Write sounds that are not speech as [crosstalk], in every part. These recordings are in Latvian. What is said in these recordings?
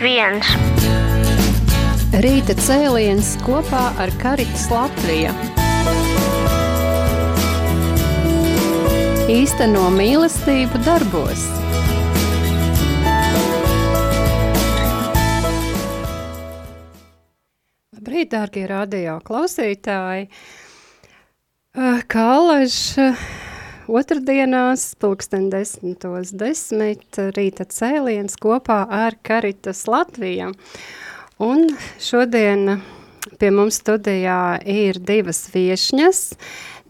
viens. Rīta cēliens kopā ar Karitas Latviju. Īsteno mīlestību darbos. Labrīt, dārgie radio klausītāji! Kā alaž otrdienās, pulksten desmitos desmit, rīta cēliens kopā ar Karitas Latviju. Un šodien pie mums studijā ir divas viešņas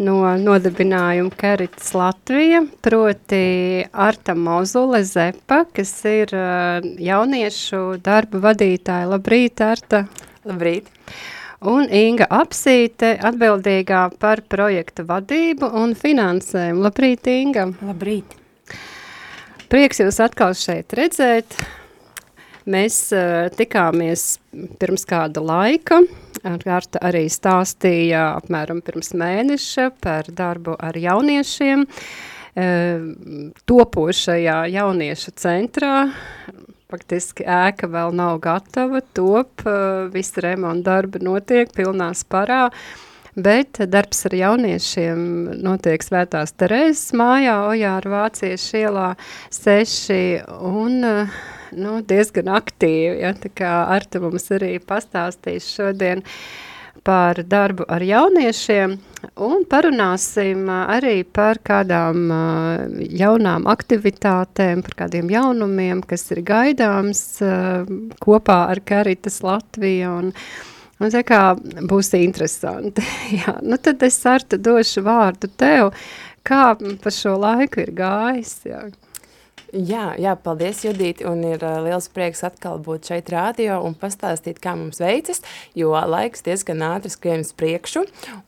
no nodibinājuma Karitas Latvija, proti Arta Mozule Zepa, kas ir jauniešu darba vadītāja. Labrīt, Arta! Labrīt! Un Inga Apsīte atbildīgā par projektu vadību un finansējumu. Labrīt, Inga! Labrīt! Prieks jūs atkal šeit redzēt. Mēs uh, tikāmies pirms kāda laika. Arta arī stāstīja apmēram pirms mēneša par darbu ar jauniešiem. Uh, topošajā jauniešu centrā faktiski ēka vēl nav gatava, top, visi remonta darbi notiek pilnā sparā, bet darbs ar jauniešiem notiek Svētās Terēzes mājā, Ojāra Vāciešu ielā seši un nu, diezgan aktīvi, ja, tā kā Arta mums arī pastāstīs šodien, uh, par darbu ar jauniešiem un parunāsim arī par kādām jaunām aktivitātēm, par kādiem jaunumiem, kas ir gaidāms kopā ar Karitas Latviju un Un tā kā būs interesanti. [laughs] Jā, nu tad es ar te došu vārdu tev, kā pa šo laiku ir gājis. Jā. Jā, jā, paldies, Judīt, un ir uh, liels prieks atkal būt šeit rādio un pastāstīt, kā mums veicas, jo laiks diezgan ātri skrien uz priekšu,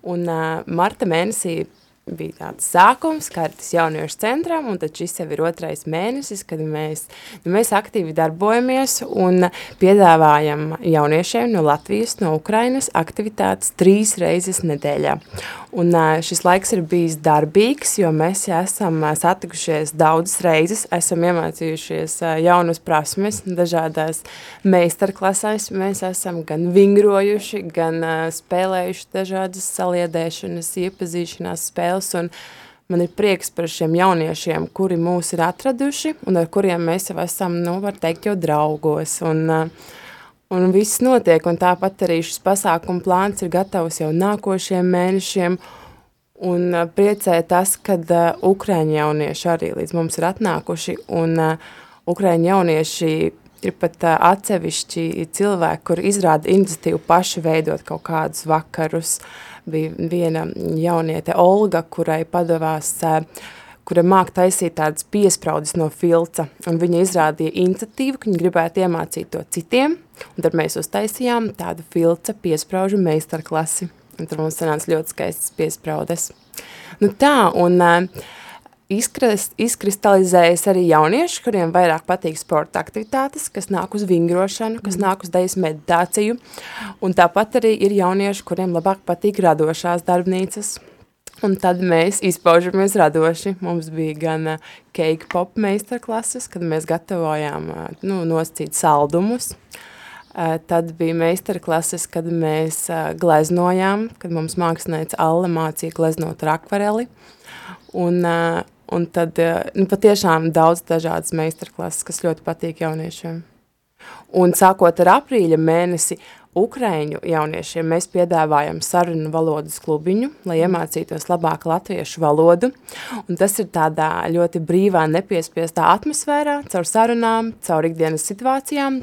un uh, marta mēnesī bija tāds sākums, kārtas jauniešu centram, un tad šis jau ir otrais mēnesis, kad mēs, nu, mēs aktīvi darbojamies un piedāvājam jauniešiem no Latvijas, no Ukrainas aktivitātes trīs reizes nedēļā. Un šis laiks ir bijis darbīgs, jo mēs esam satikušies daudzas reizes, esam iemācījušies jaunas prasmes, dažādās meistarklasēs, mēs esam gan vingrojuši, gan spēlējuši dažādas saliedēšanas, iepazīšanās spēles, un man ir prieks par šiem jauniešiem, kuri mūs ir atraduši, un ar kuriem mēs jau esam, nu, var teikt, jau draugos, un, uh, un viss notiek, un tāpat arī šis pasākuma plāns ir gatavs jau nākošiem mēnešiem, un uh, priecē tas, kad uh, Ukraiņu jaunieši arī līdz mums ir atnākuši, un Ukraiņu jaunieši ir pat uh, atsevišķi cilvēki, kur izrāda iniciatīvu paši veidot kaut kādus vakarus, uh, bija viena jauniete Olga, kurai padavās, kura māk taisīt tādas piespraudas no filca, un viņa izrādīja iniciatīvu, ka viņa gribētu iemācīt to citiem, un tad mēs uztaisījām tādu filca piespraužu meistarklasi, un tad mums sanāca ļoti skaistas piespraudes. Nu tā, un uh, izkrist, izkristalizējas arī jaunieši, kuriem vairāk patīk sporta aktivitātes, kas nāk uz vingrošanu, kas mm. nāk uz dejas meditāciju, un tāpat arī ir jaunieši, kuriem labāk patīk radošās darbnīcas, un tad mēs izpaužamies radoši. Mums bija gan uh, cake pop meistarklases, kad mēs gatavojām uh, nu, noscīt saldumus, uh, tad bija meistarklases, kad mēs gleznojām, kad mums mākslinieci Alle mācīja gleznot ar akvareli, un uh, Un tad eh, nu, patiešām daudz dažādas meistarklases, kas ļoti patīk jauniešiem. Un sākot ar aprīļa mēnesi, Ukraiņu jauniešiem mēs piedāvājam sarunu valodas klubiņu, lai iemācītos labāk latviešu valodu. Un tas ir tādā ļoti brīvā, nepiespiestā atmosfērā, caur sarunām, caur ikdienas situācijām,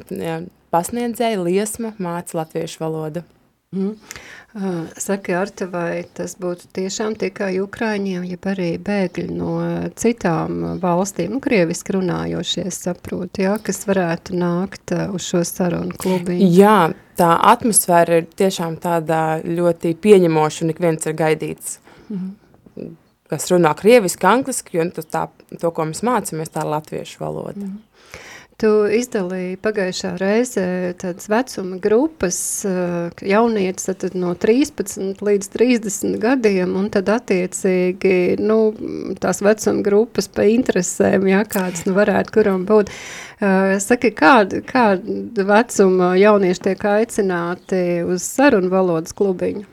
pasniedzēja liesma māca latviešu valodu. Mm. Saka, Arta, vai tas būtu tiešām tikai Ukraiņiem, ja arī bēgļi no citām valstīm, nu, krieviski runājošie saprot, jā, kas varētu nākt uz šo sarunu klubiņu? Jā, tā atmosfēra ir tiešām tāda ļoti pieņemoša un ik viens ir gaidīts. -hmm. Kas runā krieviski, angliski, jo tas tā, to, ko mēs mācāmies, tā latviešu valoda. -hmm. Tu izdalīji pagājušā reizē tādas vecuma grupas, jaunietis tad no 13 līdz 30 gadiem, un tad attiecīgi, nu, tās vecuma grupas pa interesēm, jā, kādas nu varētu kuram būt. Saki, kāda, kāda vecuma jaunieši tiek aicināti uz sarunu valodas klubiņu?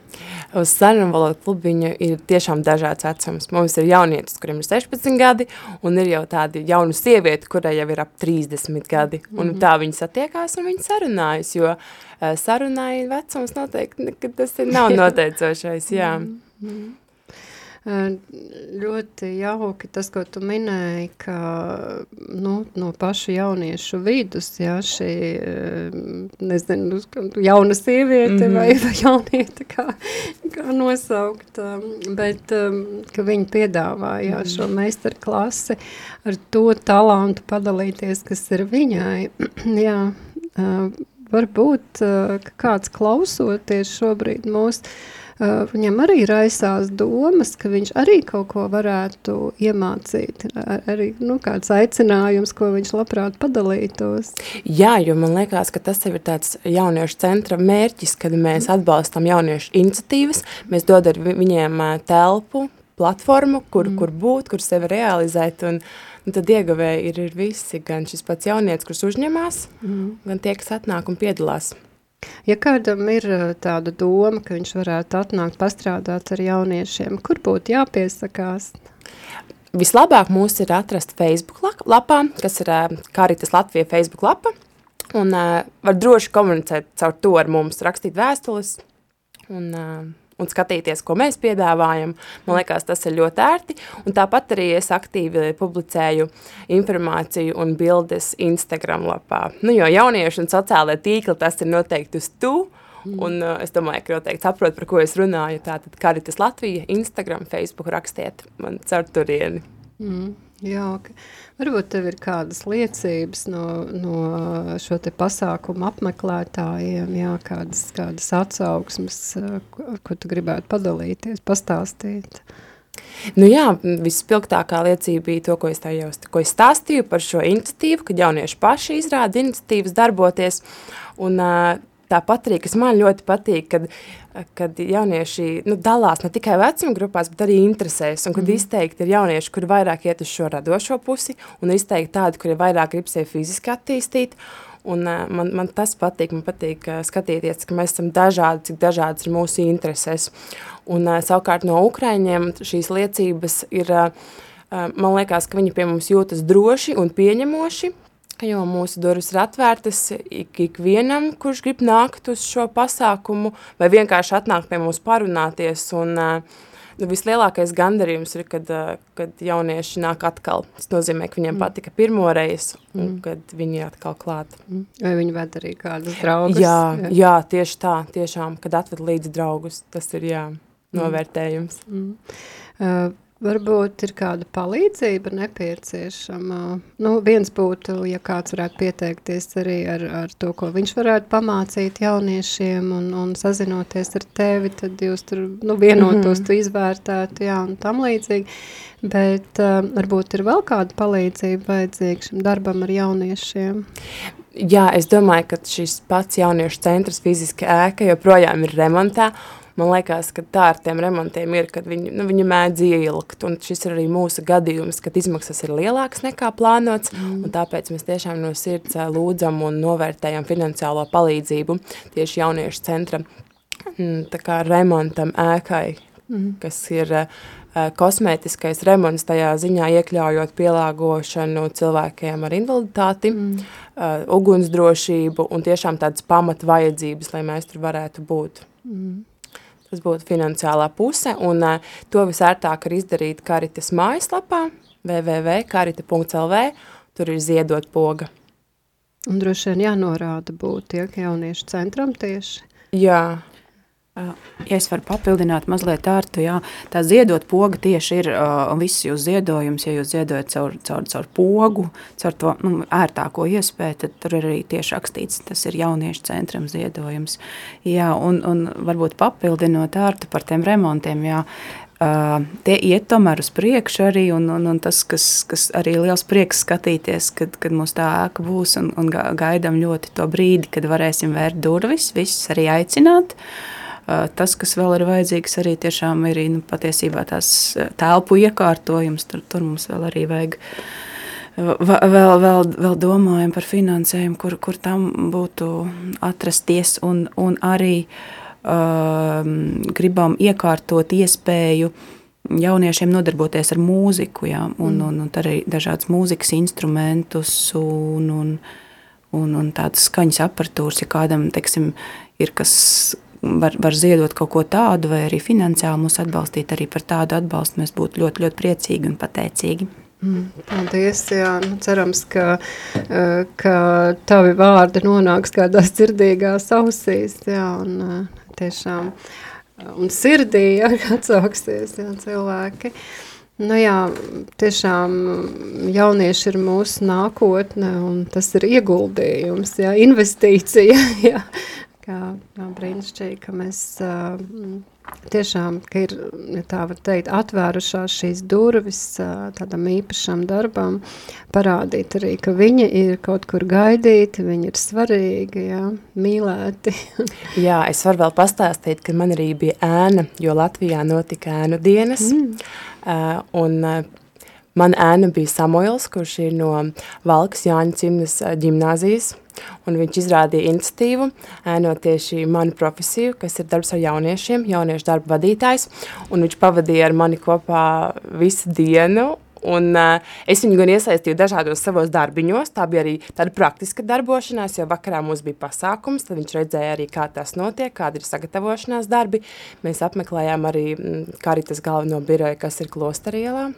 Uz sarunu valodu klubiņu ir tiešām dažāds vecums. Mums ir jaunietis, kuriem ir 16 gadi, un ir jau tādi jauni sievieti, kurai jau ir ap 30 gadi. Un mm -hmm. tā viņi satiekās un viņi sarunājas, jo uh, sarunāja vecums noteikti, ka tas ir nav [laughs] noteicošais, jā. Mm -hmm. Ļoti jauki tas, ko tu minēji, ka nu, no paša jauniešu vidus, jā, šī, nezinu, jauna sieviete mm -hmm. vai, vai jaunieta, kā, kā nosaukt, bet ka viņi piedāvā jā, mm -hmm. šo meistarklasi ar to talantu padalīties, kas ir viņai. [clears throat] jā, varbūt, kāds klausoties šobrīd mūsu viņam arī raisās domas, ka viņš arī kaut ko varētu iemācīt, ar, arī nu, kāds aicinājums, ko viņš labprāt padalītos. Jā, jo man liekas, ka tas ir tāds jauniešu centra mērķis, kad mēs atbalstam jauniešu iniciatīvas, mēs dodam viņiem telpu, platformu, kur, mm. kur būt, kur sevi realizēt, un, un tad ieguvēji ir, ir visi, gan šis pats jaunietis, kurš uzņemās, mm. gan tie, kas atnāk un piedalās. Ja kādam ir eh, tāda doma, ka viņš varētu atnākt pastrādāt ar jauniešiem, kur būtu jāpiesakās? Vislabāk mūs ir atrast Facebook lapā, kas ir Karitas eh, Latvija Facebook lapa, un uh, var droši komunicēt caur to ar mums, rakstīt vēstules, un un skatīties, ko mēs piedāvājam. Man liekas, tas ir ļoti ērti. Un tāpat arī es aktīvi publicēju informāciju un bildes Instagram lapā. Nu, jo jaunieši un sociālai tīkli tas ir noteikti uz tu, Mm. Un uh, es domāju, ka noteikti saprot, par ko es runāju. Tātad Karitas Latvija, Instagram, Facebook rakstiet man caur turieni. Mm. Okay. varbūt tev ir kādas liecības no, no šo te pasākumu apmeklētājiem, jā, kādas, kādas atsauksmes, ko, ko tu gribētu padalīties, pastāstīt. Nu jā, vispilgtākā liecība bija to, ko es, jau, ko es stāstīju par šo iniciatīvu, kad jaunieši paši izrāda iniciatīvas darboties, un uh, Tāpat arī, kas man ļoti patīk, kad, kad jaunieši nu, dalās ne tikai vecuma grupās, bet arī interesēs, un kad mm. izteikti ir jaunieši, kuri vairāk iet uz šo radošo pusi, un izteikti tādi, kuri vairāk grib sevi fiziski attīstīt, un uh, man, man tas patīk, man patīk uh, skatīties, ka mēs esam dažādi, cik dažādas ir mūsu intereses, un uh, savukārt no Ukraiņiem šīs liecības ir, man liekas, ka viņi pie mums jūtas droši un pieņemoši, jo mūsu durvis ir atvērtas ik, ikvienam, kurš grib nākt uz šo pasākumu, vai vienkārši atnākt pie mums parunāties, un nu, vislielākais gandarījums ir, kad, kad jaunieši nāk atkal. Tas nozīmē, ka viņiem mm. patika pirmoreiz, un mm. kad viņi ir atkal klāt. Mm. Vai viņi ved arī kādus draugus? Jā, jā, jā, tieši tā, tiešām, kad atved līdzi draugus, tas ir, jā, mm. novērtējums. Mm. Uh, Varbūt ir kāda palīdzība nepieciešama. Nu, viens būtu, ja kāds varētu pieteikties arī ar, ar to, ko viņš varētu pamācīt jauniešiem un, un sazinoties ar tevi, tad jūs tur nu, vienotos, mm -hmm. tu izvērtētu, jā, un tam līdzīgi. Bet uh, varbūt ir vēl kāda palīdzība vajadzīga šim darbam ar jauniešiem. Jā, es domāju, ka šis pats jauniešu centrs fiziski ēka joprojām ir remontā, man liekas, ka tā ar tiem remontiem ir, kad viņi, nu, viņi mēdz ieilgt, un šis ir arī mūsu gadījums, kad izmaksas ir lielākas nekā plānots, mm. un tāpēc mēs tiešām no sirds lūdzam un novērtējam finansiālo palīdzību tieši jauniešu centra mm, tā kā remontam ēkai, mm. kas ir kosmētiskais remonts tajā ziņā iekļaujot pielāgošanu cilvēkiem ar invaliditāti, mm. uh, ugunsdrošību un tiešām tādas pamat vajadzības, lai mēs tur varētu būt. Mm. Tas būtu finansiālā puse, un uh, to visērtāk ir izdarīt Karitas mājaslapā www.karita.lv, tur ir ziedot poga. Un droši vien jānorāda būt ja, jauniešu centram tieši. Jā, Ja es varu papildināt mazliet ārtu, jā, tā ziedot poga tieši ir uh, viss jūs ziedojums, ja jūs ziedojat caur, caur, caur pogu, caur to nu, ērtāko iespēju, tad tur ir arī tieši rakstīts, tas ir jauniešu centram ziedojums. Jā, un, un varbūt papildinot ārtu par tiem remontiem, jā, Uh, tie iet tomēr uz priekšu arī, un, un, un tas, kas, kas arī liels prieks skatīties, kad, kad mums tā ēka būs, un, un gaidām ļoti to brīdi, kad varēsim vērt durvis, visus arī aicināt. Uh, tas, kas vēl ir vajadzīgs, arī tiešām ir nu, patiesībā tās telpu iekārtojums, tur, tur mums vēl arī vajag vēl, vēl, vēl domājam par finansējumu, kur, kur tam būtu atrasties un, un arī uh, gribam iekārtot iespēju jauniešiem nodarboties ar mūziku, jā, un, mm. un, un arī dažādas mūzikas instrumentus un, un, un, un tādas skaņas aparatūras, ja kādam, teiksim, ir kas var, var ziedot kaut ko tādu, vai arī finansiāli mūs atbalstīt, arī par tādu atbalstu mēs būtu ļoti, ļoti priecīgi un pateicīgi. Mm, paldies, jā, nu, cerams, ka, uh, ka tavi vārdi nonāks kādās dzirdīgās ausīs, jā, un uh, tiešām un sirdī ja, atsauksies ja, cilvēki. Nu jā, tiešām jaunieši ir mūsu nākotne un tas ir ieguldījums, ja, investīcija, [laughs] ja, kā, kā brīnišķīgi, ka mēs uh, tiešām, ka ir, ja tā var teikt, atvērušās šīs durvis tādam īpašam darbam, parādīt arī, ka viņi ir kaut kur gaidīti, viņi ir svarīgi, jā, mīlēti. [laughs] jā, es varu vēl pastāstīt, ka man arī bija ēna, jo Latvijā notika ēnu dienas, mm. uh, un uh, Man ēna bija Samuels, kurš ir no Valkas Jāņa Cimnes ģimnāzijas, un viņš izrādīja iniciatīvu, ēnot tieši manu profesiju, kas ir darbs ar jauniešiem, jauniešu darba vadītājs, un viņš pavadīja ar mani kopā visu dienu, Un, uh, es viņu gan iesaistīju dažādos savos darbiņos, tā bija arī tāda praktiska darbošanās, jo vakarā mums bija pasākums, tad viņš redzēja arī, kā tas notiek, kāda ir sagatavošanās darbi. Mēs apmeklējām arī Karitas galveno biroju, kas ir Klosterielā.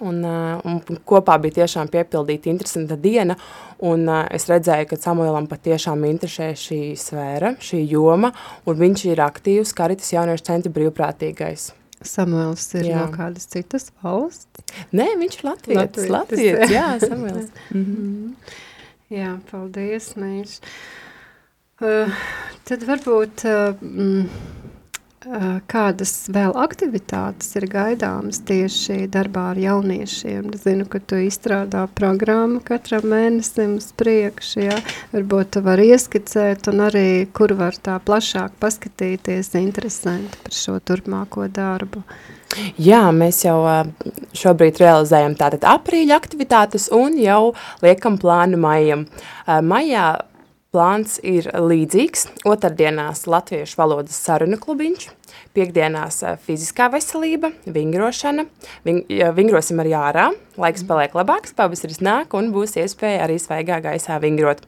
Un, uh, un kopā bija tiešām piepildīta interesanta diena, un uh, es redzēju, ka Samuēlam patiešām interesē šī sfēra, šī joma, un viņš ir aktīvs Karitas jauniešu centra brīvprātīgais. Samuēls ir jā. no kādas citas valsts? Nē, viņš ir latvietis, latvietis, jā, [laughs] Samuēls. mm -hmm. Jā, paldies, Mīš. Uh, tad varbūt... Uh, mm, Kādas vēl aktivitātes ir gaidāmas tieši darbā ar jauniešiem? Zinu, ka tu izstrādā programmu katram mēnesim uz priekšu, ja? varbūt tu var ieskicēt un arī, kur var tā plašāk paskatīties interesanti par šo turpmāko darbu. Jā, mēs jau šobrīd realizējam tātad aprīļa aktivitātes un jau liekam plānu maijam. Maijā Plāns ir līdzīgs. Otrdienās latviešu valodas sarunu klubiņš, piekdienās eh, fiziskā veselība, vingrošana, ving, vingrosim arī ārā, laiks paliek labāks, pavasaris nāk un būs iespēja arī svaigā gaisā vingrot.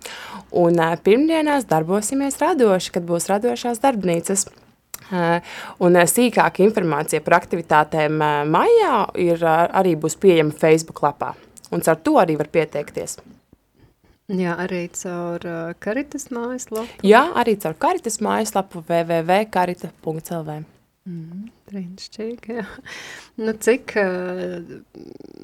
Un eh, pirmdienās darbosimies radoši, kad būs radošās darbnīcas. Eh, un sīkāka informācija par aktivitātēm maijā ir arī būs pieejama Facebook lapā. Un ar to arī var pieteikties. Jā, arī caur uh, Karitas mājaslapu. Jā, arī caur Karitas mājaslapu www.karita.lv. Mm, brīnišķīgi, jā. Nu, cik, uh,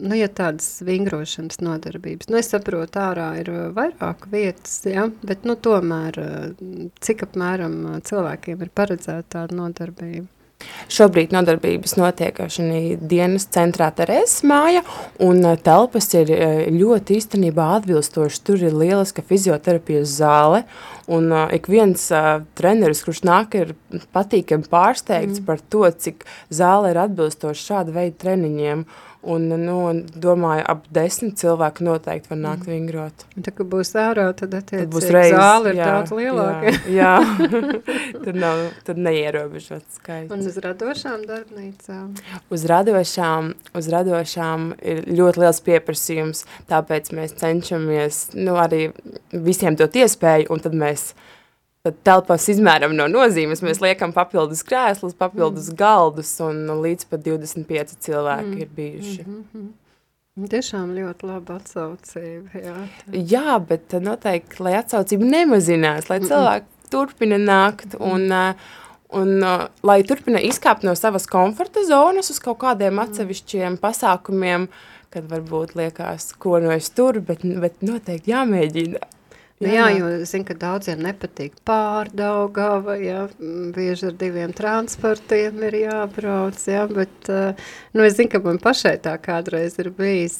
nu, ja tādas vingrošanas nodarbības, nu, es saprotu, ārā ir vairāk vietas, jā, bet, nu, tomēr, uh, cik apmēram cilvēkiem ir paredzēta tāda nodarbība? Šobrīd nodarbības notiek šī dienas centrā Terēzes māja, un eh, telpas ir eh, ļoti īstenībā atbilstošas. Tur ir lieliska fizioterapijas zāle, un uh, ik viens treneris, kurš nāk, ir patīkami pārsteigts mm. par to, cik zāle ir atbilstoša šāda veida treniņiem. Uh, Un, nu, domāju, ap desmit cilvēku noteikti var nākt mm. vingrot. Tā, kad būs ārā, tad attiecīgi būs reiz, zāle ir jā, daudz lielāka. Jā, jā. [laughs] tad, nav, tad neierobežot skaits. Un uz radošām darbnīcām? Uz radošām, uz radošām ir ļoti liels pieprasījums, tāpēc mēs cenšamies nu, arī visiem dot iespēju, un tad mēs Tad telpās izmēram no nozīmes. Mēs liekam papildus krēslus, papildus mm. galdus, un līdz pat 25 cilvēki mm. ir bijuši. Mm -hmm. Tiešām ļoti laba atsaucība. Jā, jā bet noteikti, lai atsaucība nemazinās, lai cilvēki mm turpina nākt un, mm. un, un lai turpina izkāpt no savas komforta zonas uz kaut kādiem mm. atsevišķiem pasākumiem, kad varbūt liekas, ko no es tur, bet, bet noteikti jāmēģina. Nu, jā, jo es zinu, ka daudziem nepatīk pārdaugava, jā, bieži ar diviem transportiem ir jābrauc, jā, bet, nu, es zinu, ka man pašai tā kādreiz ir bijis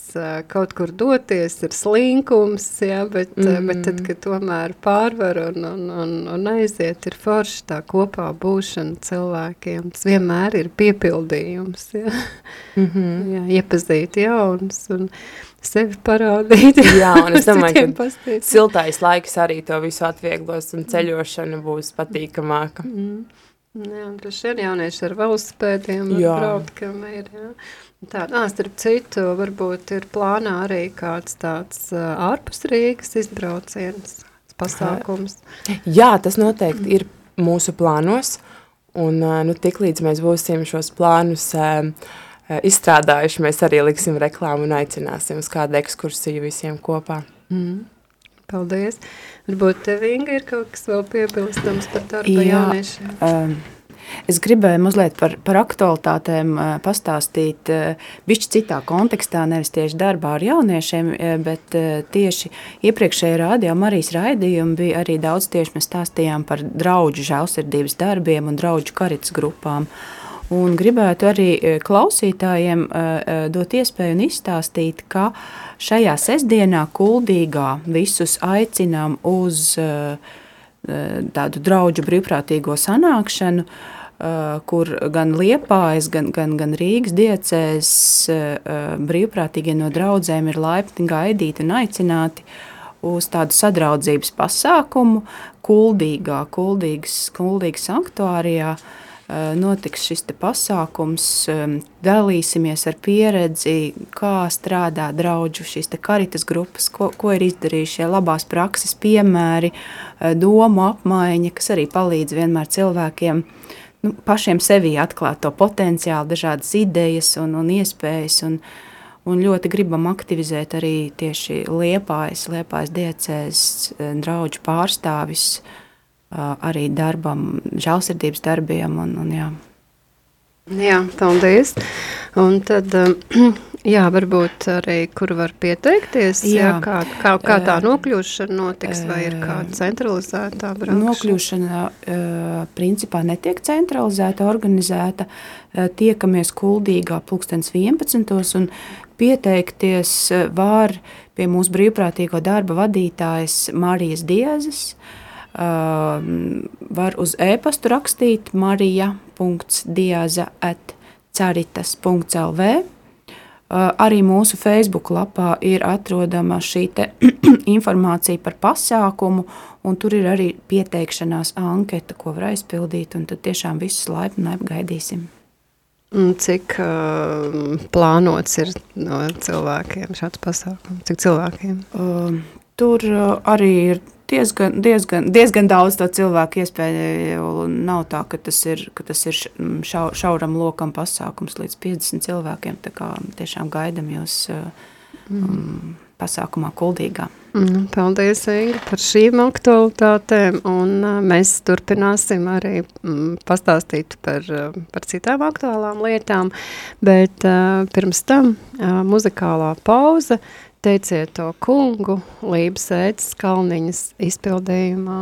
kaut kur doties, ir slinkums, jā, bet, mm. bet tad, kad tomēr pārvar un, un, un, un aiziet, ir forši tā kopā būšana cilvēkiem, tas vienmēr ir piepildījums, jā, mm -hmm. [laughs] jā iepazīt jauns, un, sevi parādīt. Jā, un es [laughs] domāju, ka pastīt. siltais laiks arī to visu atvieglos un ceļošana būs patīkamāka. Mm. Jā, droši vien jaunieši ar velospēdiem var braukt, kam ir, jā. Tā, ā, starp citu, varbūt ir plānā arī kāds tāds uh, ārpus Rīgas izbrauciens, pasākums. Jā, tas noteikti ir mūsu plānos, un uh, nu, tik līdz mēs būsim šos plānus uh, izstrādājuši, mēs arī liksim reklāmu un aicināsim uz kādu ekskursiju visiem kopā. Mm. Paldies. Varbūt tev, Inga, ir kaut kas vēl piebilstams par darba Jā, jauniešiem? Um, Es gribēju mazliet par, par aktualitātēm uh, pastāstīt bišķi citā kontekstā, nevis tieši darbā ar jauniešiem, bet tieši iepriekšējā rādījā Marijas raidījuma bija arī daudz tieši mēs stāstījām par draudžu žēlsirdības darbiem un draudžu karitas grupām. Uh, Un gribētu arī e, klausītājiem e, e, dot iespēju un izstāstīt, ka šajā sestdienā kuldīgā visus aicinām uz tādu draugu brīvprātīgo sanākšanu, kur gan Liepājas, gan, gan, gan Rīgas diecēs brīvprātīgie no draudzēm ir laipni gaidīti un aicināti uz tādu sadraudzības pasākumu kuldīgā, kuldīgas, kuldīgas sanktuārijā, uh, notiks šis pasākums, dalīsimies ar pieredzi, kā strādā draudžu šīs karitas grupas, ko, ko ir izdarījušie labās prakses piemēri, eh, domu apmaiņa, kas arī palīdz vienmēr cilvēkiem nu, pašiem sevī atklāt to potenciālu, dažādas idejas un, un iespējas. Un, un ļoti gribam aktivizēt arī tieši liepājas, liepājas diecēs eh, draudžu pārstāvis, uh, arī darbam, žēlsirdības darbiem. Un, un, jā. jā, paldies. Un tad, [clears throat] jā, varbūt arī, kur var pieteikties, jā. Jā, kā, kā, kā tā nokļūšana notiks, vai ir kāda centralizētā braukšana? Nokļūšana principā netiek centralizēta, organizēta. Tiekamies kuldīgā pulkstens 11. un pieteikties var pie mūsu brīvprātīgo darba vadītājas Marijas Diezes, uh, Uh, var uz e-pastu rakstīt marija.diaza.caritas.lv. Uh, arī mūsu Facebook lapā ir atrodama šī [clears throat] informācija par pasākumu, un tur ir arī pieteikšanās anketa, ko var aizpildīt, un tad tiešām visus laipni gaidīsim. Cik uh, plānots ir no cilvēkiem šāds pasākums? Cik cilvēkiem? Uh, tur uh, arī ir diezgan, diezgan, diezgan daudz to cilvēku iespēju. Nav tā, ka tas ir, ka tas ir šau, šauram lokam pasākums līdz 50 cilvēkiem. Tā kā tiešām gaidam jūs mm. um, pasākumā kuldīgā. Mm, paldies, Inga, par šīm aktualitātēm, un uh, mēs turpināsim arī mm, pastāstīt par, uh, par citām aktuālām lietām, bet uh, pirms tam uh, muzikālā pauze, Teiciet to kungu, Lības ētas kalniņas izpildījumā.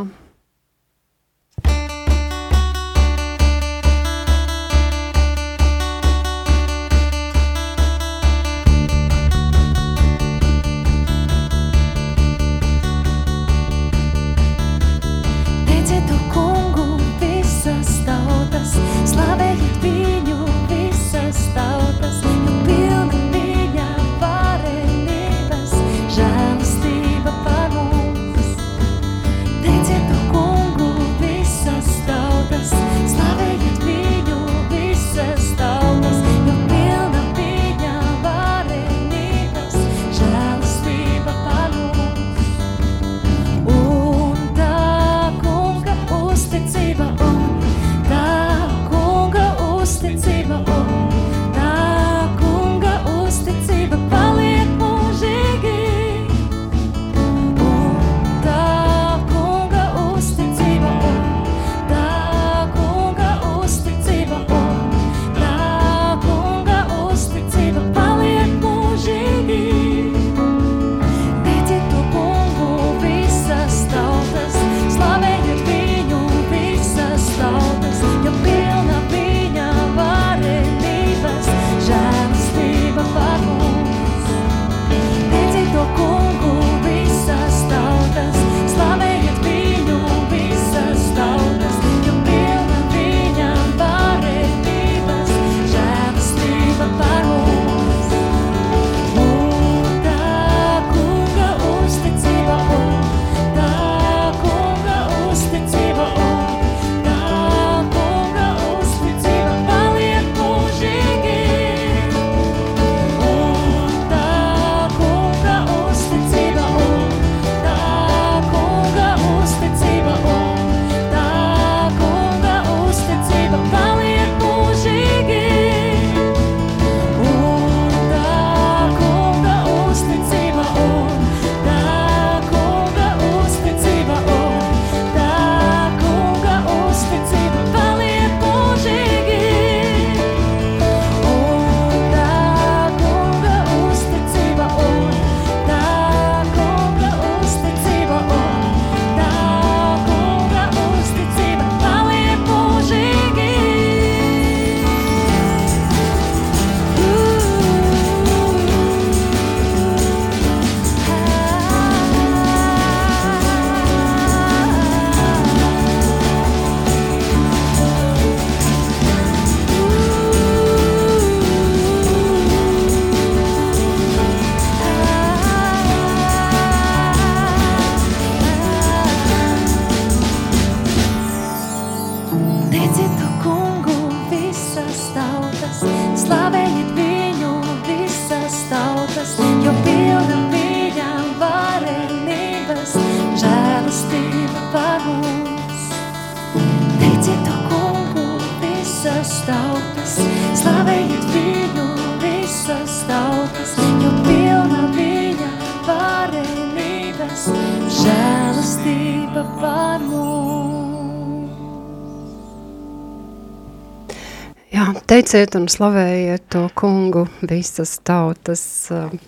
Teiciet un slavējiet to kungu visas tautas.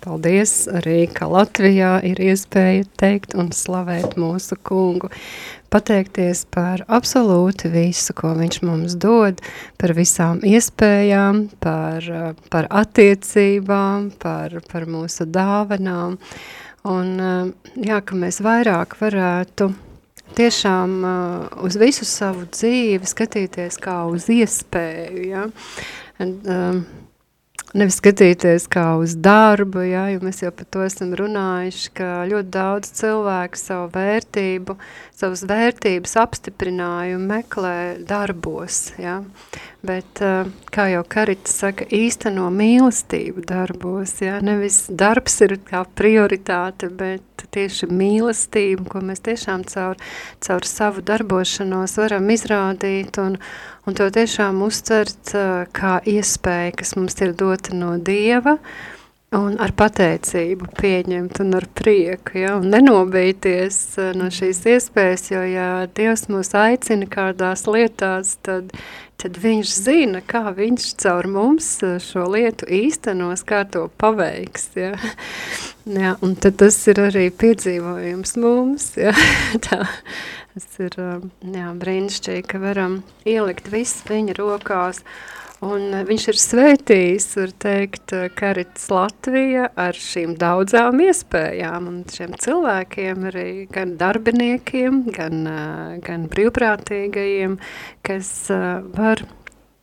Paldies arī, ka Latvijā ir iespēja teikt un slavēt mūsu kungu pateikties par absolūti visu, ko viņš mums dod, par visām iespējām, par, par attiecībām, par, par mūsu dāvanām. Un jā, ka mēs vairāk varētu tiešām uh, uz visu savu dzīvi skatīties kā uz iespēju, ja? Un, um, nevis skatīties kā uz darbu, ja, jo mēs jau par to esam runājuši, ka ļoti daudz cilvēku savu vērtību, savas vērtības apstiprinājumu meklē darbos, ja. Bet, eh, kā jau Karita saka, īsteno mīlestību darbos, ja, nevis darbs ir kā prioritāte, bet tieši mīlestību, ko mēs tiešām caur, caur savu darbošanos varam izrādīt un, un to tiešām uzcert kā iespēja, kas mums ir dota no Dieva, un ar pateicību pieņemt un ar prieku, ja, un nenobīties no šīs iespējas, jo ja Dievs mūs aicina kādās lietās, tad, tad viņš zina, kā viņš caur mums šo lietu īstenos, kā to paveiks, ja. [laughs] ja un tad tas ir arī piedzīvojums mums, ja, [laughs] tā, Tas ir jā, brīnišķīgi, ka varam ielikt visu viņa rokās. Un viņš ir svētījis, var teikt, Karits Latvija ar šīm daudzām iespējām un šiem cilvēkiem, arī gan darbiniekiem, gan, gan brīvprātīgajiem, kas var,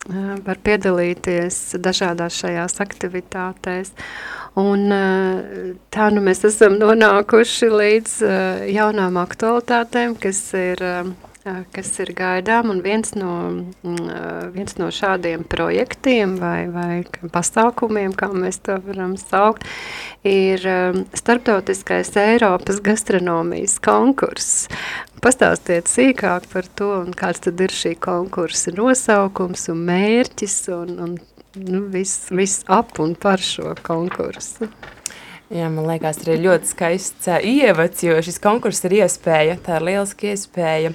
var piedalīties dažādās šajās aktivitātēs. Un tā nu mēs esam nonākuši līdz jaunām aktualitātēm, kas ir, kas ir gaidām, un viens no, viens no šādiem projektiem vai, vai pasākumiem, kā mēs to varam saukt, ir starptautiskais Eiropas gastronomijas konkurss. Pastāstiet sīkāk par to, kāds tad ir šī konkursa nosaukums un mērķis, un, un nu, viss vis ap un par šo konkursu. Jā, man liekas, arī ļoti skaists ievads, jo šis konkurss ir iespēja, tā ir lieliski iespēja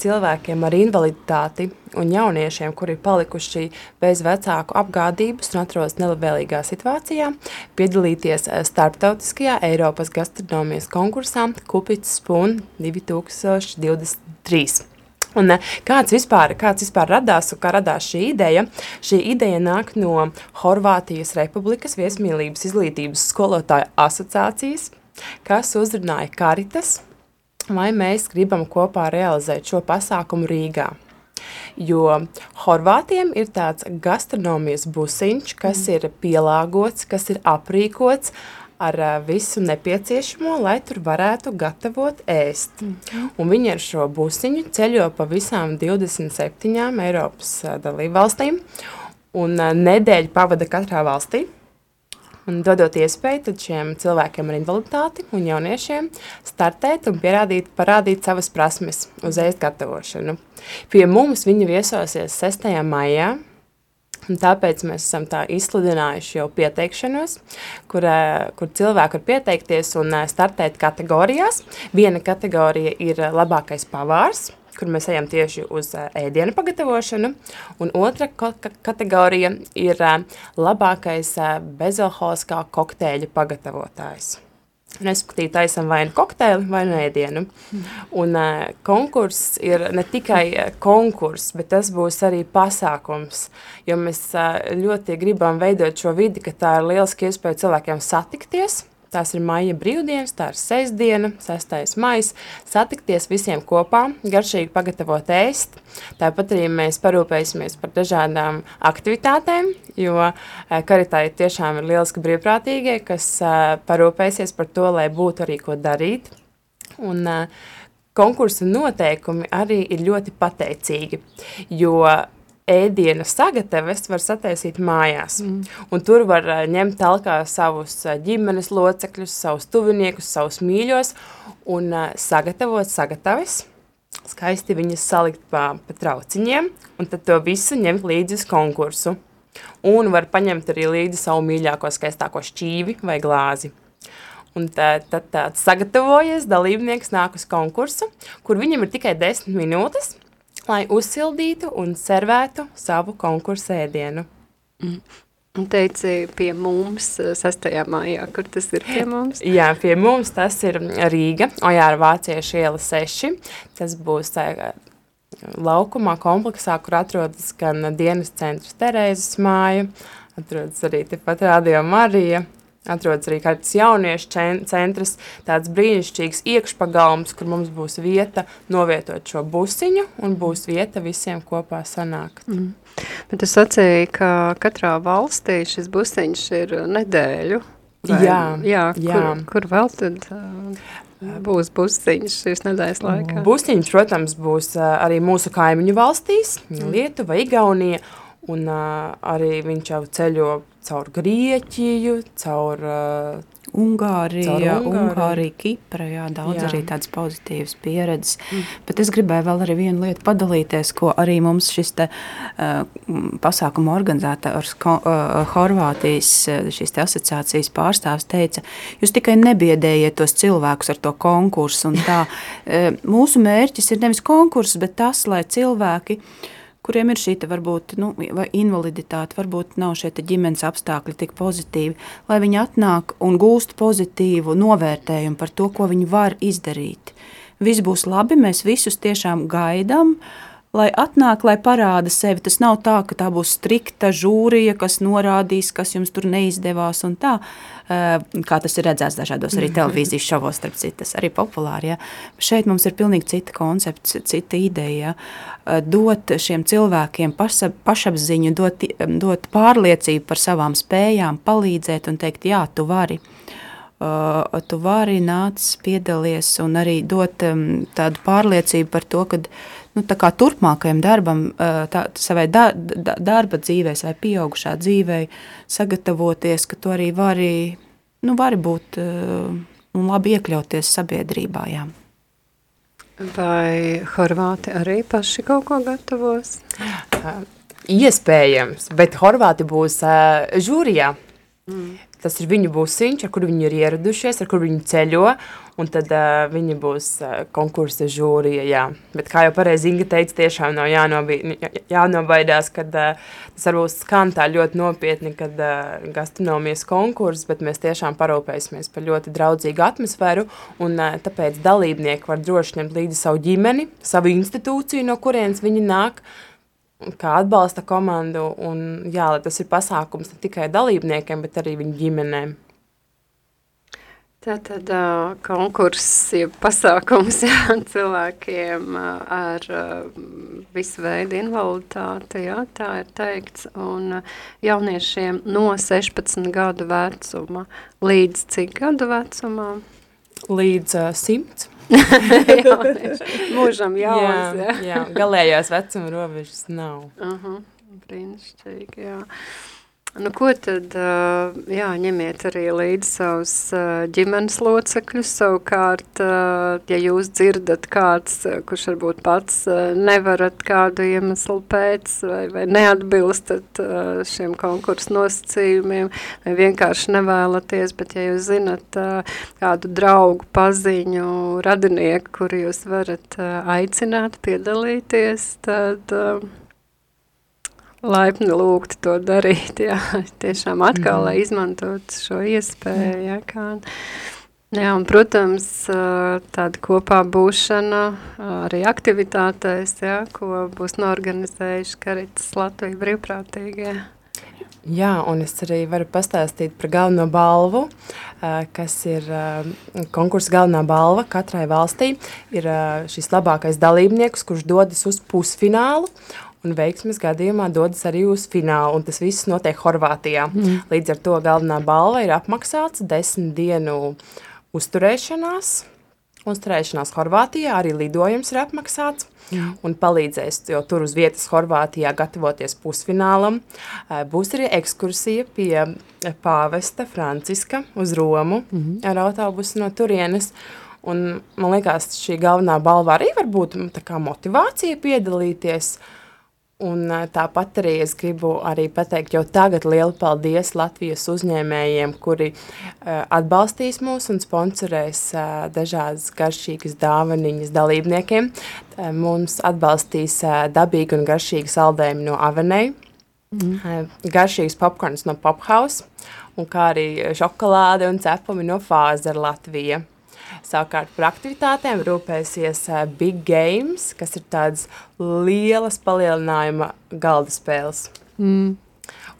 cilvēkiem ar invaliditāti un jauniešiem, kuri ir palikuši bez vecāku apgādības un atrodas nelabvēlīgā situācijā, piedalīties starptautiskajā Eiropas gastronomijas konkursā Kupits Spoon 2023. Un eh, kāds vispār, kāds vispār radās un kā radās šī ideja? Šī ideja nāk no Horvātijas Republikas viesmīlības izglītības skolotāju asociācijas, kas uzrunāja Karitas, vai mēs gribam kopā realizēt šo pasākumu Rīgā. Jo Horvātiem ir tāds gastronomijas busiņš, kas mm. ir pielāgots, kas ir aprīkots, uh, ar visu nepieciešamo, lai tur varētu gatavot ēst. Mm. Un viņi ar šo busiņu ceļo pa visām 27 Eiropas dalībvalstīm un nedēļu pavada katrā valstī. Un dodot iespēju šiem cilvēkiem ar invaliditāti un jauniešiem startēt un pierādīt, parādīt savas prasmes uz ēst gatavošanu. Pie mums viņi viesosies 6. maijā, Un tāpēc mēs esam tā izsludinājuši jau pieteikšanos, kur, kur cilvēki var pieteikties un startēt kategorijās. Viena kategorija ir labākais pavārs, kur mēs ejam tieši uz ēdienu pagatavošanu, un otra kategorija ir labākais bezalkoholiskā kokteļa pagatavotājs. Respektīvi, taisam vai nu kokteili, vai nu ēdienu. Un uh, konkurss ir ne tikai konkurss, bet tas būs arī pasākums. Jo mēs uh, ļoti gribam veidot šo vidi, ka tā ir lieliski iespēja cilvēkiem satikties, Tās ir maija brīvdienas, tā ir sestdiena, 6. maijs. Satikties visiem kopā, garšīgi pagatavot ēst. Tāpat arī mēs parūpēsimies par dažādām aktivitātēm, jo eh, karitāji tiešām ir lieliski brīvprātīgie, kas eh, parūpēsies par to, lai būtu arī ko darīt. Un, uh, konkursa noteikumi arī ir ļoti pateicīgi, jo ēdienu sagataves var sataisīt mājās. Mm. Un tur var uh, ņemt talkā savus uh, ģimenes locekļus, savus tuviniekus, savus mīļos un uh, sagatavot sagataves. skaisti viņas salikt pa, pa trauciņiem, un tad to visu ņemt līdzi uz konkursu. Un var paņemt arī līdzi savu mīļāko skaistāko šķīvi vai glāzi. Un tad, tad tāds sagatavojies, dalībnieks nāk uz konkursu, kur viņam ir tikai 10 minūtes, lai uzsildītu un servētu savu konkursu ēdienu. Mm. Un teici pie mums 6. maijā, kur tas ir pie mums? [laughs] Jā, pie mums tas ir Rīga, Ojāra Vāciešu iela 6. Tas būs tā, laukumā kompleksā, kur atrodas gan dienas centrs Terēzes māja, atrodas arī tepat Radio Marija, atrodas arī kāds jauniešu centrs, tāds brīnišķīgs iekšpagalms, kur mums būs vieta novietot šo busiņu un būs vieta visiem kopā sanākt. Mm. Bet tu sacīji, ka katrā valstī šis busiņš ir nedēļu. Vai, jā, jā, jā. Kur, kur vēl tad uh, būs busiņš šīs nedēļas laikā? Busiņš, protams, būs uh, arī mūsu kaimiņu valstīs. Lietuva, Igaunija, un uh, arī viņš jau ceļo caur Grieķiju, caur uh, Ungārija, caur Ungāriju. Ungārija, Kipra, jā, daudz jā. arī tādas pozitīvas pieredzes. Mm. Bet es gribēju vēl arī vienu lietu padalīties, ko arī mums šis te uh, pasākuma organizētājs uh, Horvātijas šīs te asociācijas pārstāvs teica, jūs tikai nebiedējiet tos cilvēkus ar to konkursu un tā. Uh, [laughs] mūsu mērķis ir nevis konkurss, bet tas, lai cilvēki uh, kuriem ir šī varbūt nu, invaliditāte, varbūt nav šie ģimenes apstākļi tik pozitīvi, lai viņi atnāk un gūst pozitīvu novērtējumu par to, ko viņi var izdarīt. Viss būs labi, mēs visus tiešām gaidām. Uh, lai atnāk, lai parāda sevi. Tas nav tā, ka tā būs strikta žūrija, kas norādīs, kas jums tur neizdevās un tā, eh, kā tas ir redzēts dažādos arī televīzijas šovos, starp citu, tas arī populāri. Ja. Šeit mums ir pilnīgi cita koncepts, cita ideja. Ja. Dot šiem cilvēkiem paša, pašapziņu, dot, dot pārliecību par savām spējām, palīdzēt un teikt, jā, tu vari. Uh, tu vari nāc, piedalies un arī dot um, tādu pārliecību par to, ka nu, turpmākajam darbam, tā, savai da, da, darba dzīvē, vai pieaugušā dzīvē, sagatavoties, ka tu arī vari, nu, vari būt un labi iekļauties sabiedrībā. Jā. Vai Horvāti arī paši kaut ko gatavos? Iespējams, bet Horvāti būs uh, žūrijā. Mm. Tas ir viņu būsiņš, ar kuru viņi ir ieradušies, ar kuru viņi ceļo, un tad uh, viņi būs uh, konkursa žūrija, jā. Bet kā jau pareizi Inga teica, tiešām nav jānobi, jānobaidās, kad uh, tas varbūt skan tā ļoti nopietni, kad uh, gastronomijas konkurss, bet mēs tiešām parūpēsimies par ļoti draudzīgu atmosfēru, un uh, tāpēc dalībnieki var droši ņemt līdzi savu ģimeni, savu institūciju, no kurienes viņi nāk, uh, kā atbalsta komandu. Un, jā, tas ir pasākums ne tikai dalībniekiem, bet arī viņu ģimenēm. Tātad uh, konkurss, ja pasākums [laughs] jā, cilvēkiem ar uh, visu veidu invaliditāti, jā, tā ir teikts, un uh, jauniešiem no 16 gadu vecuma līdz cik gadu vecumā? Līdz uh, 100. [laughs] Mūžam jā. jā, galējās vecuma robežas nav. Uh -huh, brīnišķīgi, jā. Nu, ko tad, jā, ņemiet arī līdzi savus ģimenes locekļus, savukārt, ja jūs dzirdat kāds, kurš varbūt pats nevarat kādu iemeslu pēc vai, vai neatbilstat šiem konkursu nosacījumiem, vai vienkārši nevēlaties, bet ja jūs zinat kādu draugu, paziņu, radinieku, kuru jūs varat aicināt piedalīties, tad laipni lūgti to darīt, jā, tiešām atkal, mm. lai izmantot šo iespēju, jā, kā, jā, un, protams, tāda kopā būšana arī aktivitātēs, jā, ko būs norganizējuši Karitas Latvija brīvprātīgie. Jā, un es arī varu pastāstīt par galveno balvu, kas ir konkursa galvenā balva katrai valstī. Ir šis labākais dalībnieks, kurš dodas uz pusfinālu, un veiksmes gadījumā dodas arī uz finālu, un tas viss notiek Horvātijā. Mm. Līdz ar to galvenā balva ir apmaksāts desmit dienu uzturēšanās, uzturēšanās Horvātijā, arī lidojums ir apmaksāts, mm. un palīdzēs, jo tur uz vietas Horvātijā gatavoties pusfinālam. Būs arī ekskursija pie pāvesta Franciska uz Romu mm. ar autobusu no turienes, Un man liekas, šī galvenā balva arī var būt motivācija piedalīties. Un eh, tāpat arī es gribu arī pateikt jau tagad lielu paldies Latvijas uzņēmējiem, kuri uh, atbalstīs mūs un sponsorēs uh, dažādas garšīgas dāvaniņas dalībniekiem. Uh, mums atbalstīs uh, dabīgi un garšīgi saldējumi no Avenei, mm. garšīgs popkorns no Pophouse, un kā arī šokolāde un cepumi no Fāzer Latvija. Savukārt par aktivitātēm rūpēsies uh, Big Games, kas ir tādas lielas palielinājuma galda spēles. Mm.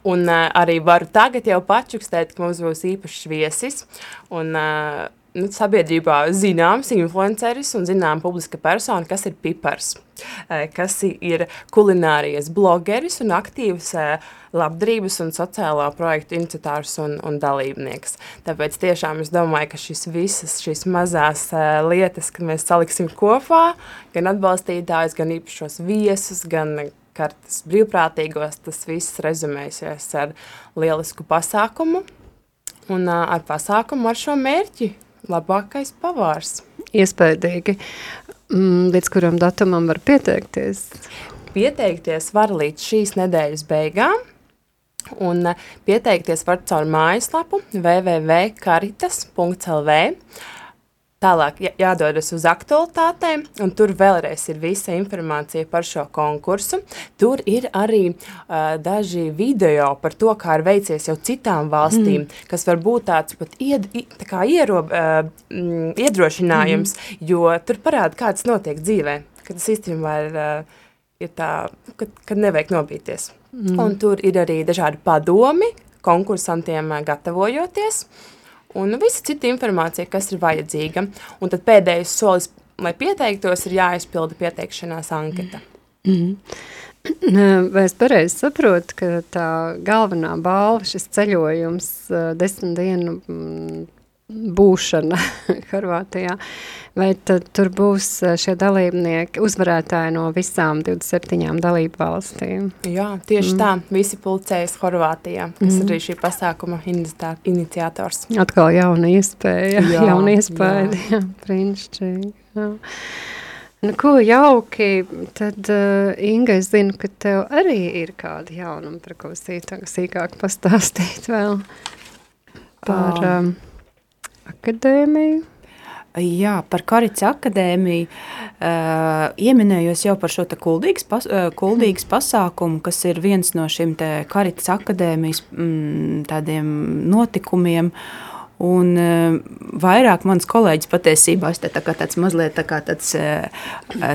Un uh, arī varu tagad jau pačukstēt, ka mums būs īpašs viesis. Un, uh, nu, sabiedrībā zināms influenceris un zinām publiska persona, kas ir pipars, kas ir kulinārijas blogeris un aktīvs labdarības un sociālā projektu iniciatārs un, un dalībnieks. Tāpēc tiešām es domāju, ka šis visas šīs mazās lietas, kad mēs saliksim kopā, gan atbalstītājs, gan īpašos viesus, gan kartas brīvprātīgos, tas viss rezumēsies ar lielisku pasākumu un ar pasākumu ar šo mērķi labākais pavārs. Iespējīgi. Mm, līdz kuram datumam var pieteikties? Pieteikties var līdz šīs nedēļas beigām. Un pieteikties var caur mājaslapu www.karitas.lv. Tālāk jādodas uz aktualitātēm, un tur vēlreiz ir visa informācija par šo konkursu. Tur ir arī uh, daži video par to, kā ir veicies jau citām valstīm, mm. kas var būt tāds pat ied, tā kā ierob, uh, iedrošinājums, mm. jo tur parāda, kā tas notiek dzīvē, ka tas īstenībā ir, uh, ir tā, kad, kad nevajag nobīties. Mm. Un tur ir arī dažādi padomi konkursantiem gatavojoties. Uh, un visa cita informācija, kas ir vajadzīga. Un tad pēdējais solis, lai pieteiktos, ir jāizpilda pieteikšanās anketa. Mm -hmm. Vai es pareizi saprotu, ka tā galvenā balva, šis ceļojums, desmit dienu mm, būšana [laughs] Horvātijā, vai tad tur būs eh, šie dalībnieki, uzvarētāji no visām 27 dalību valstīm? Jā, tieši mm. tā, visi pulcējas Horvātijā, kas mm. arī šī pasākuma iniciators. Atkal jauna iespēja, jā, jauna iespēja, jā, jā brīnišķīgi, jā. Nu, ko jauki, tad uh, Inga, es zinu, ka tev arī ir kāda jaunuma, par ko sīkāk pastāstīt vēl par... Um, akadēmiju? Jā, par Karits akadēmiju uh, ieminējos jau par šo kuldīgas, pas, uh, kuldīgas pasākumu, kas ir viens no šim Karits akadēmijas mm, tādiem notikumiem. Un uh, vairāk mans kolēģis patiesībā ir tā tāds mazliet tā tāds uh,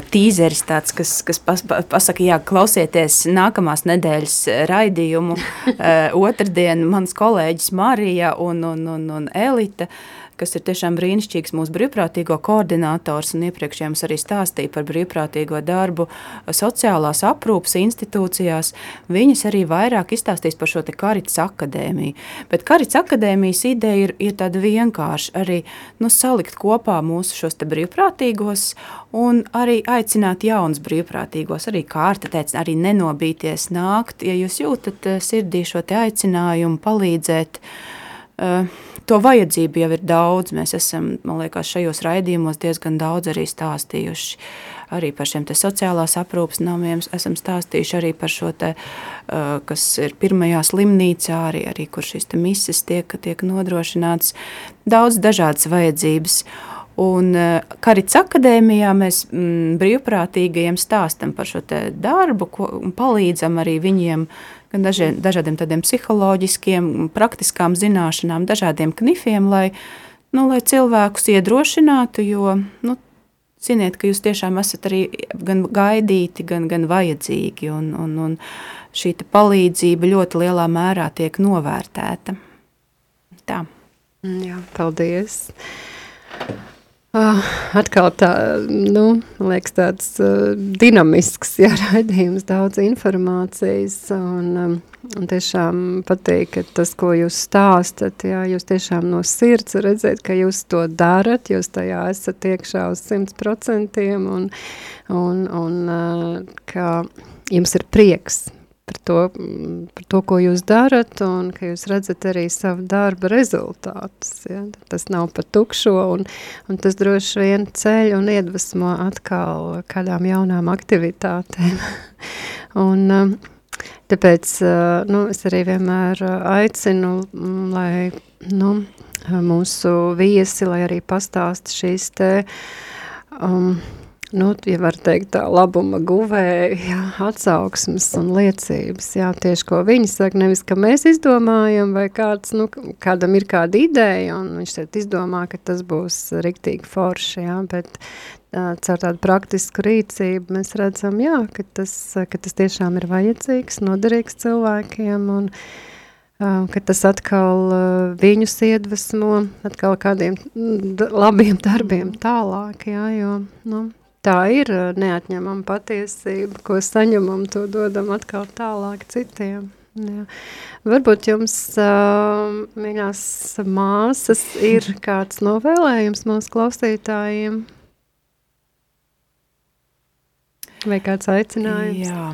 tīzeris, tāds, kas, kas pas, pasaka, jā, klausieties nākamās nedēļas raidījumu. Uh, [laughs] otrdien mans kolēģis Marija un, un, un, un Elita uh, kas ir tiešām brīnišķīgs mūsu brīvprātīgo koordinators iepriekš jums arī stāstīja par brīvprātīgo darbu sociālās aprūpas institūcijās. Viņas arī vairāk izstāstīs par šo te Karits akadēmiju. Bet Karits akadēmijas ideja ir, ir tāda vienkārša arī nu, salikt kopā mūsu šos brīvprātīgos un arī aicināt jaunus brīvprātīgos, arī kārta teica, arī nenobīties nākt, ja jūs jūtat eh, sirdī šo aicinājumu palīdzēt, uh, to vajadzību jau ir daudz. Mēs esam, man liekas, šajos raidījumos diezgan daudz arī stāstījuši. Arī par šiem sociālās aprūpas namiem esam stāstījuši arī par šo, te, uh, kas ir pirmajā slimnīcā, arī, arī kur šīs mises tiek, tiek nodrošināts. Daudz dažādas vajadzības. Un uh, Karits akadēmijā mēs mm, brīvprātīgajiem stāstam par šo darbu ko, un palīdzam arī viņiem gan dažiem, dažādiem tādiem psiholoģiskiem, praktiskām zināšanām, dažādiem knifiem, lai, nu, lai cilvēkus iedrošinātu, jo, nu, ziniet, ka jūs tiešām esat arī gan gaidīti, gan, gan vajadzīgi, un, un, un šī palīdzība ļoti lielā mērā tiek novērtēta. Tā. Jā, paldies! Uh, atkal tā, nu, liekas tāds uh, dinamisks, jā, [laughs] raidījums, daudz informācijas, un, um, un tiešām patīk, ka tas, ko jūs stāstat, jā, jūs tiešām no sirds redzēt, ka jūs to darat, jūs tajā esat iekšā uz simts procentiem, un, un, un uh, ka jums ir prieks par to, par to, ko jūs darat, un ka jūs redzat arī savu darba rezultātus. Ja? Tas nav pa tukšo, un, un tas droši vien ceļ un iedvesmo atkal kādām jaunām aktivitātēm. [laughs] un, um, tāpēc nu, es arī vienmēr aicinu, lai nu, mūsu viesi, lai arī pastāst šīs te um, nu, ja var teikt tā labuma guvēja, jā, atsauksmes un liecības, jā, tieši ko viņi saka, nevis, ka mēs izdomājam, vai kāds, nu, kādam ir kāda ideja, un viņš šeit izdomā, ka tas būs riktīgi forši, jā, bet caur tādu praktisku rīcību mēs redzam, jā, ka tas, ka tas tiešām ir vajadzīgs, noderīgs cilvēkiem, un ka tas atkal viņus iedvesmo, atkal kādiem labiem darbiem tālāk, jā, jo, nu, tā ir neatņemama patiesība, ko saņemam, to dodam atkal tālāk citiem. Jā. Varbūt jums, mīļās māsas, ir [laughs] kāds novēlējums mūsu klausītājiem? Vai kāds aicinājums? Jā.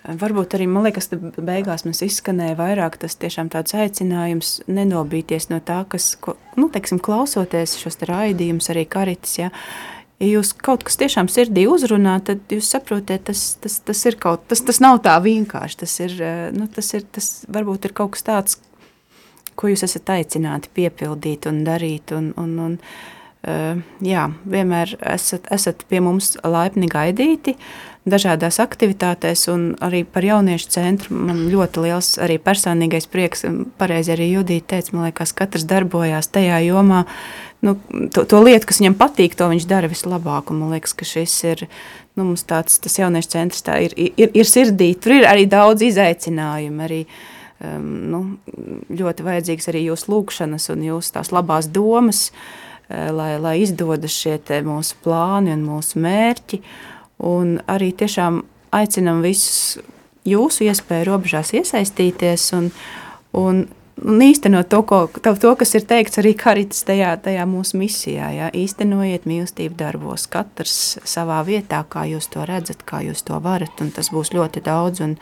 Varbūt arī, man liekas, beigās mums izskanēja vairāk tas tiešām tāds aicinājums nenobīties no tā, kas, ko, nu, teiksim, klausoties šos te raidījumus, arī karitas, ja, uh, ja jūs kaut kas tiešām sirdī uzrunā, tad jūs saprotat, tas, tas, tas ir kaut tas, tas nav tā vienkārši. Tas ir, eh, nu, tas ir, tas varbūt ir kaut kas tāds, ko jūs esat aicināti piepildīt un darīt. Un, un, un, jā, vienmēr esat, esat pie mums laipni gaidīti. Dažādās aktivitātēs, un arī par jauniešu centru man ļoti liels arī personīgais prieks. Pareizi arī Judita teica, man liekas, katrs darbojās tajā jomā, nu, to, to lietu, kas viņam patīk, to viņš dara vislabāk. Un man liekas, ka šis ir nu, tāds, tas jauniešu centrs, ir, ir, ir sirdī. Tur ir arī daudz izaicinājumu. Arī, um, nu, ļoti vajadzīgs arī jūsu lūkšanas un jūsu tās labās domas, uh, lai, lai izdodas šie mūsu plāni un mūsu mērķi. Un arī tiešām aicinam visus jūsu iespēju robežās iesaistīties un, un un īstenot to, ko, to, kas ir teikts arī karitas tajā, tajā mūsu misijā. Jā. Īstenojiet mīlestību darbos, katrs savā vietā, kā jūs to redzat, kā jūs to varat, un tas būs ļoti daudz un,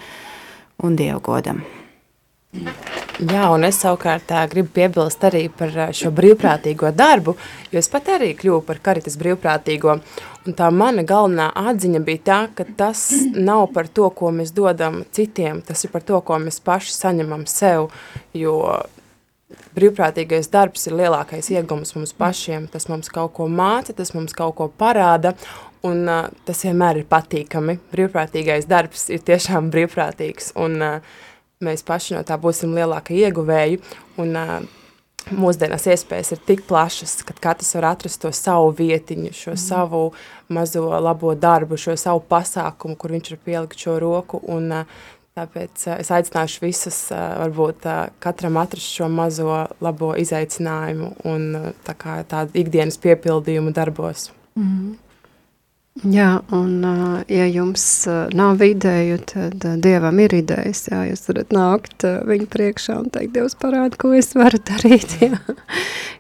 un dievgodam. Jā, un es savukārt gribu piebilst arī par šo brīvprātīgo darbu, jo es pat arī kļuvu par karitas brīvprātīgo. Un tā mana galvenā atziņa bija tā, ka tas nav par to, ko mēs dodam citiem, tas ir par to, ko mēs paši saņemam sev, jo brīvprātīgais darbs ir lielākais iegums mums pašiem, tas mums kaut ko māca, tas mums kaut ko parāda, un uh, tas vienmēr ir patīkami. Brīvprātīgais darbs ir tiešām brīvprātīgs, un uh, mēs paši no tā būsim lielākie ieguvēji, un uh, mūsdienās iespējas ir tik plašas, ka katrs var atrast to savu vietiņu, šo mm. savu mazo labo darbu, šo savu pasākumu, kur viņš var pielikt šo roku, un uh, tāpēc es aicināšu visus, varbūt katram atrast šo mazo labo izaicinājumu un tā kā tādu ikdienas piepildījumu darbos. Mm. Jā, un ja jums nav ideju, tad Dievam ir idejas, jā, jūs varat nākt viņu priekšā un teikt, Dievs parāda, ko es varu darīt, [laughs] jā.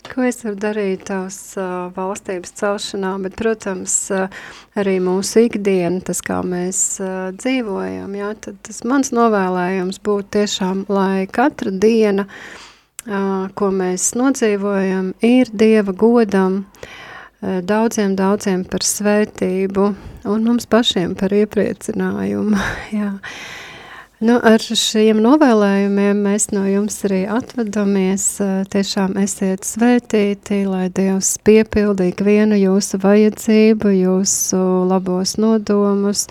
ko es varu darīt tavs valstības celšanā, bet, protams, arī mūsu ikdiena, tas, kā mēs dzīvojam, jā, tad tas mans novēlējums būtu tiešām, lai katra diena, ko mēs nodzīvojam, ir Dieva godam, uh, daudziem, daudziem par svētību un mums pašiem par iepriecinājumu. [laughs] Jā. Nu, ar šiem novēlējumiem mēs no jums arī atvadamies. Eh, tiešām esiet svētīti, lai Dievs piepildītu vienu jūsu vajadzību, jūsu labos nodomus,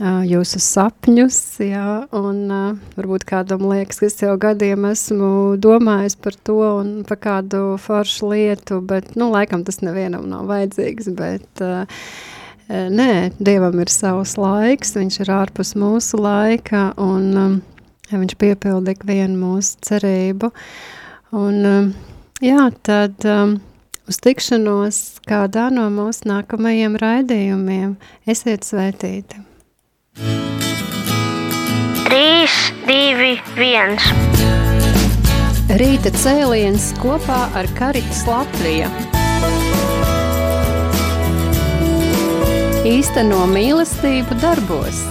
jūsu sapņus, jā, un uh, varbūt kādam liekas, ka es jau gadiem esmu domājis par to un par kādu foršu lietu, bet, nu, laikam tas nevienam nav vajadzīgs, bet uh, nē, Dievam ir savs laiks, viņš ir ārpus mūsu laika, un um, viņš piepilda ikvienu mūsu cerību, un um, jā, tad um, uz tikšanos kādā no mūsu nākamajiem raidījumiem. Esiet svētīti! 3, 2, 1. Rīta cēliens kopā ar Karitas Latviju. Īsteno mīlestību darbos.